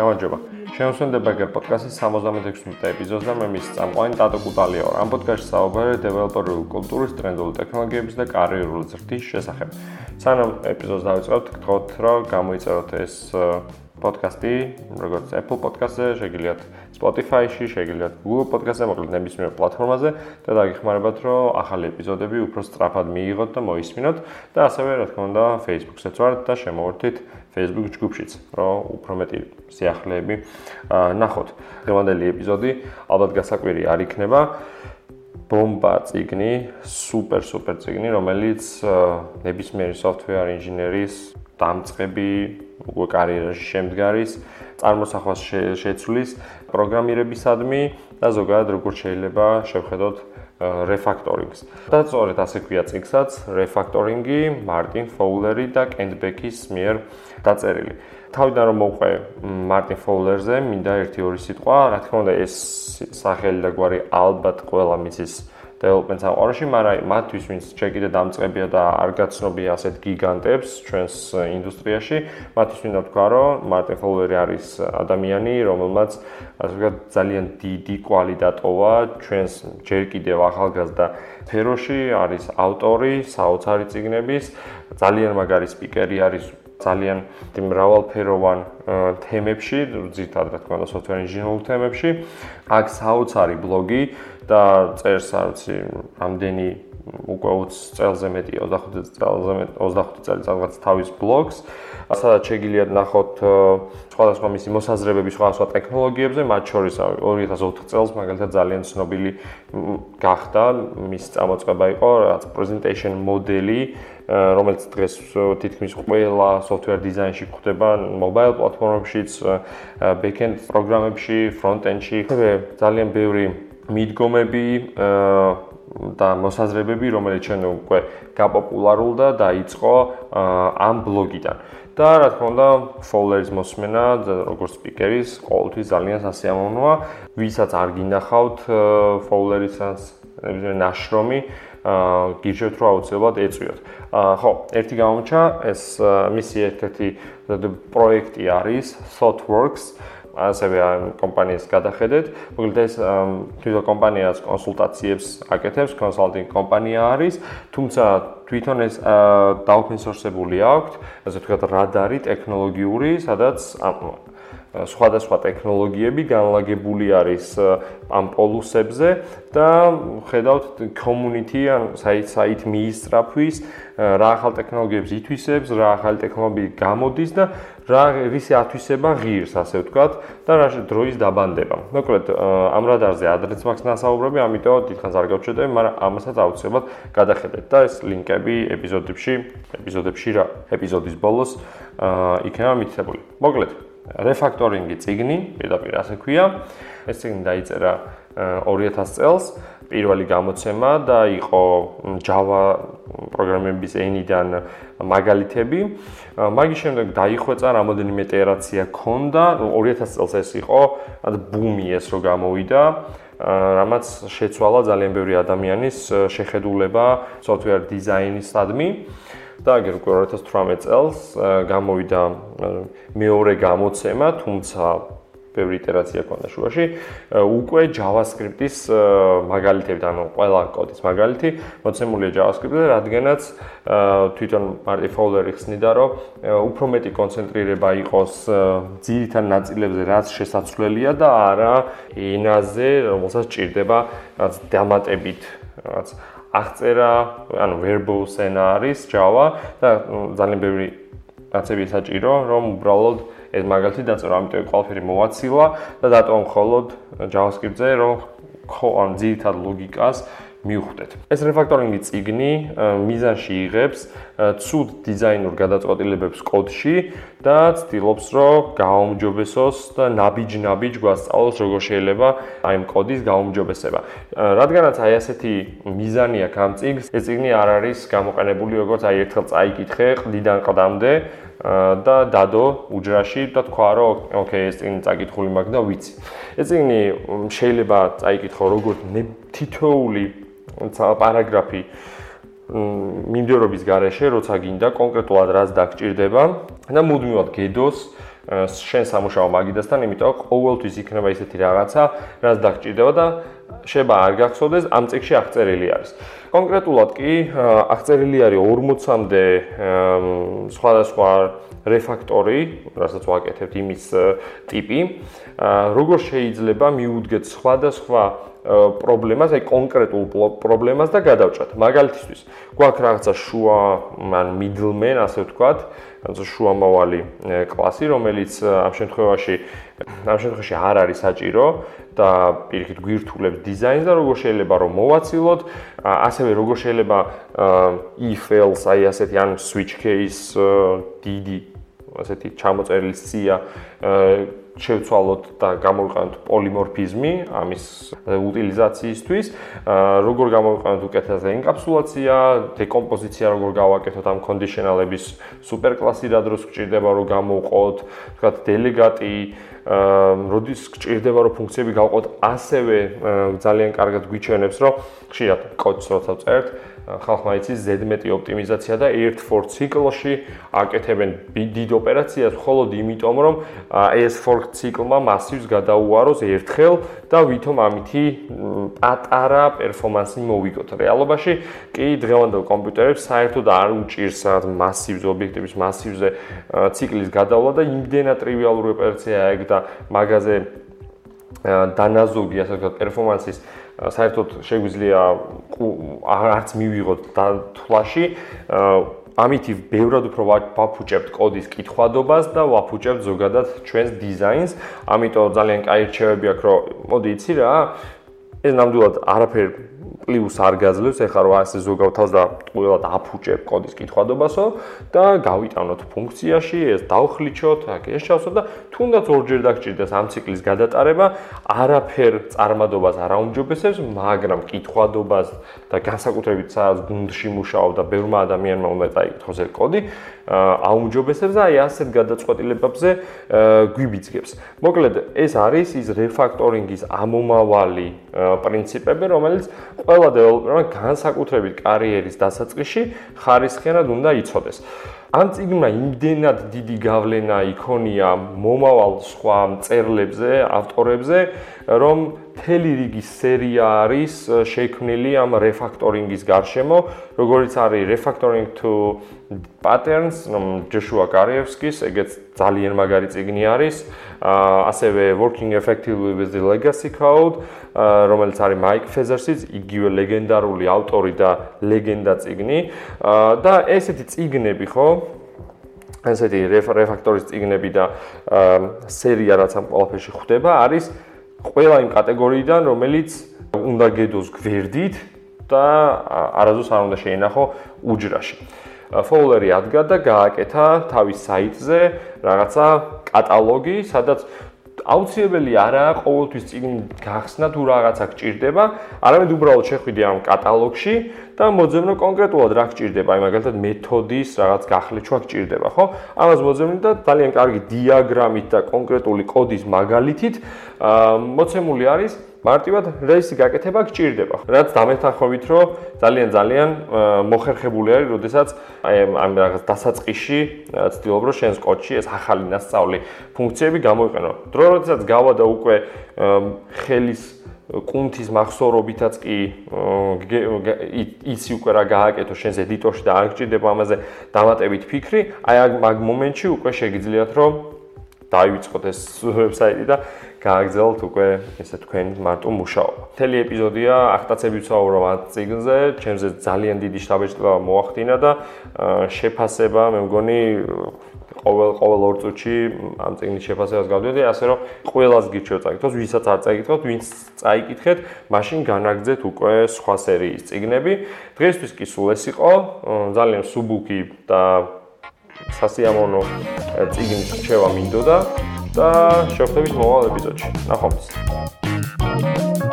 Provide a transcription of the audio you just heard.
გამარჯობა. შემოსვენდება გერ პოდკასტის 76-მე ეპიზოდს და მე მის წამყვანი ტატო კუტალია ვარ. ამ პოდკასტში საუბარია დეველოპერული კულტურის, ტრენდული ტექნოლოგიების და კარიერული ზრდის შესახებ. სანამ ეპიზოდს დავიწყებთ, გთხოვთ რომ გამოიწეროთ ეს პოდკასტი, როგორც Apple Podcast-ზე, შეგიძლიათ Spotify-ში, შეგიძლიათ Google Podcast-ზე, მოკლედ ნებისმიერ პლატფორმაზე და დაგიხმარებათ, რომ ახალი ეპიზოდები უფრო სწრაფად მიიღოთ და მოისმინოთ და ასევე, რა თქმა უნდა, Facebook-საც ვართ და შემოვერთით Facebook ჯგუფშიც, რომ უფრო მეტი სიახლეები ნახოთ. დღევანდელი ეპიზოდი ალბათ გასაკვირი არ იქნება. ბომბა ციგნი, სუპერ სუპერ ციგნი, რომელიც ნებისმიერი software ინჟინერის დამწყები უკვე კარიერაში შემდგარის წარმოსახვას შეცვლის პროგრამირებისადმი და ზოგადად როგორ შეიძლება შევხედოთ refactorings. და სწორედ ასე ქვია წიგნსაც refactoring-ი მარტინ ფოულერი და კენტ ბეკის მიერ დაწერილი. თავიდან რომ მოვყვე მარტინ ფოულერზე, მინდა ერთი ორი სიტყვა, რა თქმა უნდა ეს სახელი და გვარი ალბათ ყველა მისის development საყვარში, მაგრამ მათთვის ვინც ჩეკიდე დამწყებია და არ გაცნობია ასეთ გიგანტებს ჩვენს ინდუსტრიაში, მათთვის მინდა ვთქვა, რომ მარტინ ფოულერი არის ადამიანი, რომელმაც ასე ვთქვათ, ძალიან დიდი კვალი დატოვა ჩვენს ჯერ კიდევ ახალგაზრდა სფეროში, არის ავტორი საოცარი წიგნების, ძალიან მაგარი სპიკერი არის ძალიან მრავალფეროვან თემებში, ზირთად რა თქმა უნდა, software engineering თემებში. აქ საოცარი ბლოგი და წერს, არ ვიცი, რამდენი უკვე 20 წელზე მეტი 25 წელზე მეტი 25 წელიწადს თავის ბლოგს სადაც შეგიძლიათ ნახოთ სხვადასხვა მისი მოსაზრებები სხვადასხვა ტექნოლოგიებზე მათ შორის 2004 წელს მაგალითად ძალიან ცნობილი გახდა მის წამოწყება იყო რაც presentation მოდელი რომელიც დღეს თითქმის ყველა software design-ში გვხვდება mobile პლატფორმებშიც backend პროგრამებში front-end-ში ძალიან ბევრი მიდგომები და მოსაზრებები, რომელიც ჩვენ უკვე გაპოპულარულდა და დაიწყო ამ ბლოგიდან. და რა თქმა უნდა, ფოლერის მოსმენა როგორც სპიკერის ყოველთვის ძალიან სასიამოვნოა. ვისაც არ გინახავთ ფოლერისაც ნაშრომი, გიჟევთ რომ აუცილებლად ეწვიოთ. ხო, ერთი გამოჩა, ეს მისი ერთ-ერთი პროექტი არის ThoughtWorks. ასევე ამ კომპანიას გადახედეთ. მოკლედ ეს თვითონ კომპანიას კონსულტაციებს აკეთებს, კონსალტინგ კომპანია არის, თუმცა თვითონ ეს დაუფენსორსებული აქვს, ასე ვთქვათ, რადარი ტექნოლოგიური, სადაც სხვადასხვა ტექნოლოგიები განლაგებული არის ამ პოლუსებზე და ხედავთ community ან საით საით მიისწრაფვის რა ახალ ტექნოლოგიებს ითვისებს, რა ახალი ტექნოლოგიები გამოდის და რა რისი ათვისება ღირს, ასე ვთქვათ, და რა დროის დაბანდება. მოკლედ, ამ რადარზე ადრეც მაქვს ნასაუბრები, ამიტომ დიდხანს არ გავჩერდები, მაგრამ ამასაც აუცილებლად გადახედეთ და ეს ლინკები ეპიზოდებში, ეპიზოდებში რა, ეპიზოდის ბოლოს იქნება მითითებული. მოკლედ, refactoring-ი ციგნი, პირდაპირ ასე ქვია. ეს ციგნი დაიწერა 2000 წელს, პირველი გამოცემა და იყო Java პროგრამების ენიდან მაგალითები. მაგის შემდეგ დაიხვეწა რამოდენიმე იტერაცია ქონდა. 2000 წელს ეს იყო, ბუმი ეს რო გამოვიდა. რამაც შეცვალა ძალიან ბევრი ადამიანის შეხედულება software design-ისადმი. და აგერ უკვე 2018 წელს გამოვიდა მეორე გამოცემა, თუმცა ბევრი იტერაცია ქონდა შუაში. უკვე JavaScript-ის მაგალითები, ანუ ყველა კოდის მაგალითი მოცემულია JavaScript-ზე, რადგანაც თვითონ Marty Fowler იხსნიდა, რომ უფრო მეტი კონცენტრირება იყოს ძირითად ნაწილებზე, რაც შესაძლებელია და არა ენაზე, რომელსაც ჭირდება რაც დამატებით, რაც აღწერა, ანუ verbose ენა არის Java და ძალიან ბევრი რაცები საჭირო, რომ უბრალოდ ეს მაგალითი დაწერო, ამიტომ ყველაფერი მოვაცილა და დატოვა მხოლოდ JavaScript-ზე, რომ ხო ან ძირითად ლოგიკას მიუხვდეთ. ეს refactoring-ი ციგნი მიზანში იღებს ცუდ დიზაინურ გადაწყვეტილებებს კოდში და ცდილობს, რომ გააუმჯობესოს და ნაბიჯ-ნაბიჯ გვასწავლოს, როგორ შეიძლება აი ამ კოდის გაუმჯობესება. რადგანაც აი ასეთი მიზანი აქვს ამ ციგს, ეს ციგნი არ არის გამოყენებული როგორც აი ერთხელ წაიკითხე ყდიდან ყდამდე და დადო უჯრაში და თქვა რომ ოკეი ეს წიგნი წაკითხული მაქვს და ვიცი. ეს წიგნი შეიძლება წაიკითხო როგორც თითოეული პარაგრაფი მიმდევრობის გარეშე, როცა გინდა კონკრეტულად რაც დაგჭირდება და მუდმივად გედოს შენ სამუშაო მაგიდასთან, იმიტომ ყოველთვის იქნება ისეთი რაღაცა, რაც დაგჭირდება და შეიძლება არ გახსოვდეს, ამ წიგში აღწერილი არის. კონკრეტულად კი აღწერილი არის 40-მდე სხვადასხვა რეფაქტორი, რასაც ვაკეთებთ იმის ტიპი, როგორ შეიძლება მიუდგეთ სხვადასხვა პრობლემას, აი კონკრეტულ პრობლემას და გადავჭრათ. მაგალითისთვის, გვაქვს რაღაცა შუა, ან middleman, ასე ვთქვათ, რაღაცა შუამავალი კლასი, რომელიც ამ შემთხვევაში ამ შემთხვევაში არ არის საჭირო და პირიქით გვირთულებს დიზაინს და როგორ შეიძლება რომ მოვაცილოთ, ასევე როგორ შეიძლება if else აი ასეთი ან switch case დიდი ასეთი ჩამოწერილი სია შევცვალოთ და გამოვიყენოთ პოლიმორფიზმი ამის უტილიზაციისთვის, როგორ გამოვიყენოთ უკეთესად ენკაპსულაცია, დეკომპოზიცია როგორ გავაკეთოთ ამ კონდიშნალების სუპერკლასი რა დროს გჭირდება რომ გამოვყოთ, თქვათ დელეგატი როდის გჭირდება რომ ფუნქციები გავყოთ ასევე ძალიან კარგად გვიჩვენებს რომ ხშირად კოდს როცა წერთ ხალხმა იცის ზედმეტი ოპტიმიზაცია და 1-4 ციკლში აკეთებენ დიდ ოპერაციას მხოლოდ იმიტომ რომ ეს 4 ციკლმა მასივს გადაუაროს ერთხელ და ვითომ ამითი პატარა პერფორმანსი მოვიგოთ. რეალობაში კი დღევანდელ კომპიუტერებს საერთოდ არ უჭირს მასივზე ობიექტების მასივზე ციკლის გადავლა და იმდენად ტრივიალური ოპერაციაა ეგ და მაგაზე დანაზოგი ასე ვთქვათ პერფორმანსის საერთოდ შეგვიძლია არც მივიღოთ თვლაში ამითი ბევრად უფრო ვაფუჭებთ კოდის კითხვადობას და ვაფუჭებთ ზოგადად ჩვენს დიზაინს. ამიტომ ძალიან კაი რჩევები აქვს, რომ მოდი იცი რა, ეს ნამდვილად არაფერ პლუს არ გაძლევს, ეხლა რა ასე ზოგავთავს და ყველად აფუჭებ კოდის კითხვადობასო და გავიტანოთ ფუნქციაში, ეს დავხლიჩოთ, აქ ეს ჩავსვათ და თუნდაც ორჯერ დაგჭირდეს ამ ციკლის გადატარება, არაფერ წარმადობას არ აუმჯობესებს, მაგრამ კითხვადობას და განსაკუთრებით სადაც გუნდში მუშაობ და ბევრმა ადამიანმა უნდა დაიკითხოს ეს კოდი, აუმჯობესებს და აი ასეთ გადაწყვეტილებებზე გვიბიძგებს. მოკლედ, ეს არის ის რეფაქტორინგის ამომავალი პრინციპები, რომელიც ყველა დეველოპერმა განსაკუთრებით კარიერის დასაწყისში ხარისხიანად უნდა იცოდეს. ამ ციგნმა იმდენად დიდი გავლენა იქონია მომავალ სხვა მწერლებზე, ავტორებზე, რომ მთელი რიგი სერია არის შექმნილი ამ refactoring-ის გარშემო, როგორც არის refactoring to patterns, რომ ჯოშუა კარიევსკის, ეგეც ძალიან მაგარი ციგნი არის. ასევე working effectively with the legacy code, რომელიც არის Mike Feathers-ის, იგივე ლეგენდარული ავტორი და ლეგენდა ციგნი. და ესეთი ციგნები, ხო? ესეთი refactoring ციგნები და სერია რაც ამ ყველაფერში ხვდება, არის ყველა იმ კატეგორიიდან, რომელიც უნდა გედოს გვერდით და არაზოს არ უნდა შეინახო უჯრაში. ფოლდერი ადგა და გააკეთა თავის საიტზე რაღაცა კატალოგი, სადაც აუცილებელი არაა ყოველთვის წინ გახსნა თუ რაღაცა გჭირდება, არამედ უბრალოდ შეხვიდე ამ კატალოგში და მოძებნო კონკრეტულად რა გჭირდება, აი მაგალითად მეთოდის რაღაც გახლეჩვა გჭირდება, ხო? ამას მოძებნი და ძალიან კარგი დიაგრამით და კონკრეტული კოდის მაგალითით მოცემული არის მარტივად რეისი გაკეთება გჭირდება. რაც დამეთანხმებით, რომ ძალიან ძალიან მოხერხებული არის, როდესაც აი ამ რაღაც დასაწყისში ცდილობ რომ შენს კოდში ეს ახალი ნასწავლი ფუნქციები გამოიყენო. დრო როდესაც გავა და უკვე ხელის კუნთის מחსოვრობითაც კი იცი უკვე რა გააკეთო შენს ედიტორში და არ გჭირდება ამაზე დამატებით ფიქრი, აი ამ მომენტში უკვე შეგიძლიათ რომ დაივიწყოთ ეს ვებსაიტი და გააგზავნოთ უკვე ესე თქვენ მარტო მუშაობა. მთელი ეპიზოდია ახტაცებით ვსაუბრობ ამ ციგნზე, ჩემზე ძალიან დიდი შთაბეჭდილება მოახდინა და შეფასება მე მგონი ყოველ ყოველ ორ წუთში ამ ციგნის შეფასებას გავდივდი, ასე რომ ყველას გიჩვენოთ წაიკითხოთ, ვისაც არ წაიკითხოთ, ვინც წაიკითხეთ, მაშინ განაგძეთ უკვე სხვა სერიის ციგნები. დღესთვის კი სულ ეს იყო, ძალიან სუბუქი და სასიამოვნო ციგნის რჩევა მინდოდა და შევხვდებით მომავალ ეპიზოდში. ნახვამდის.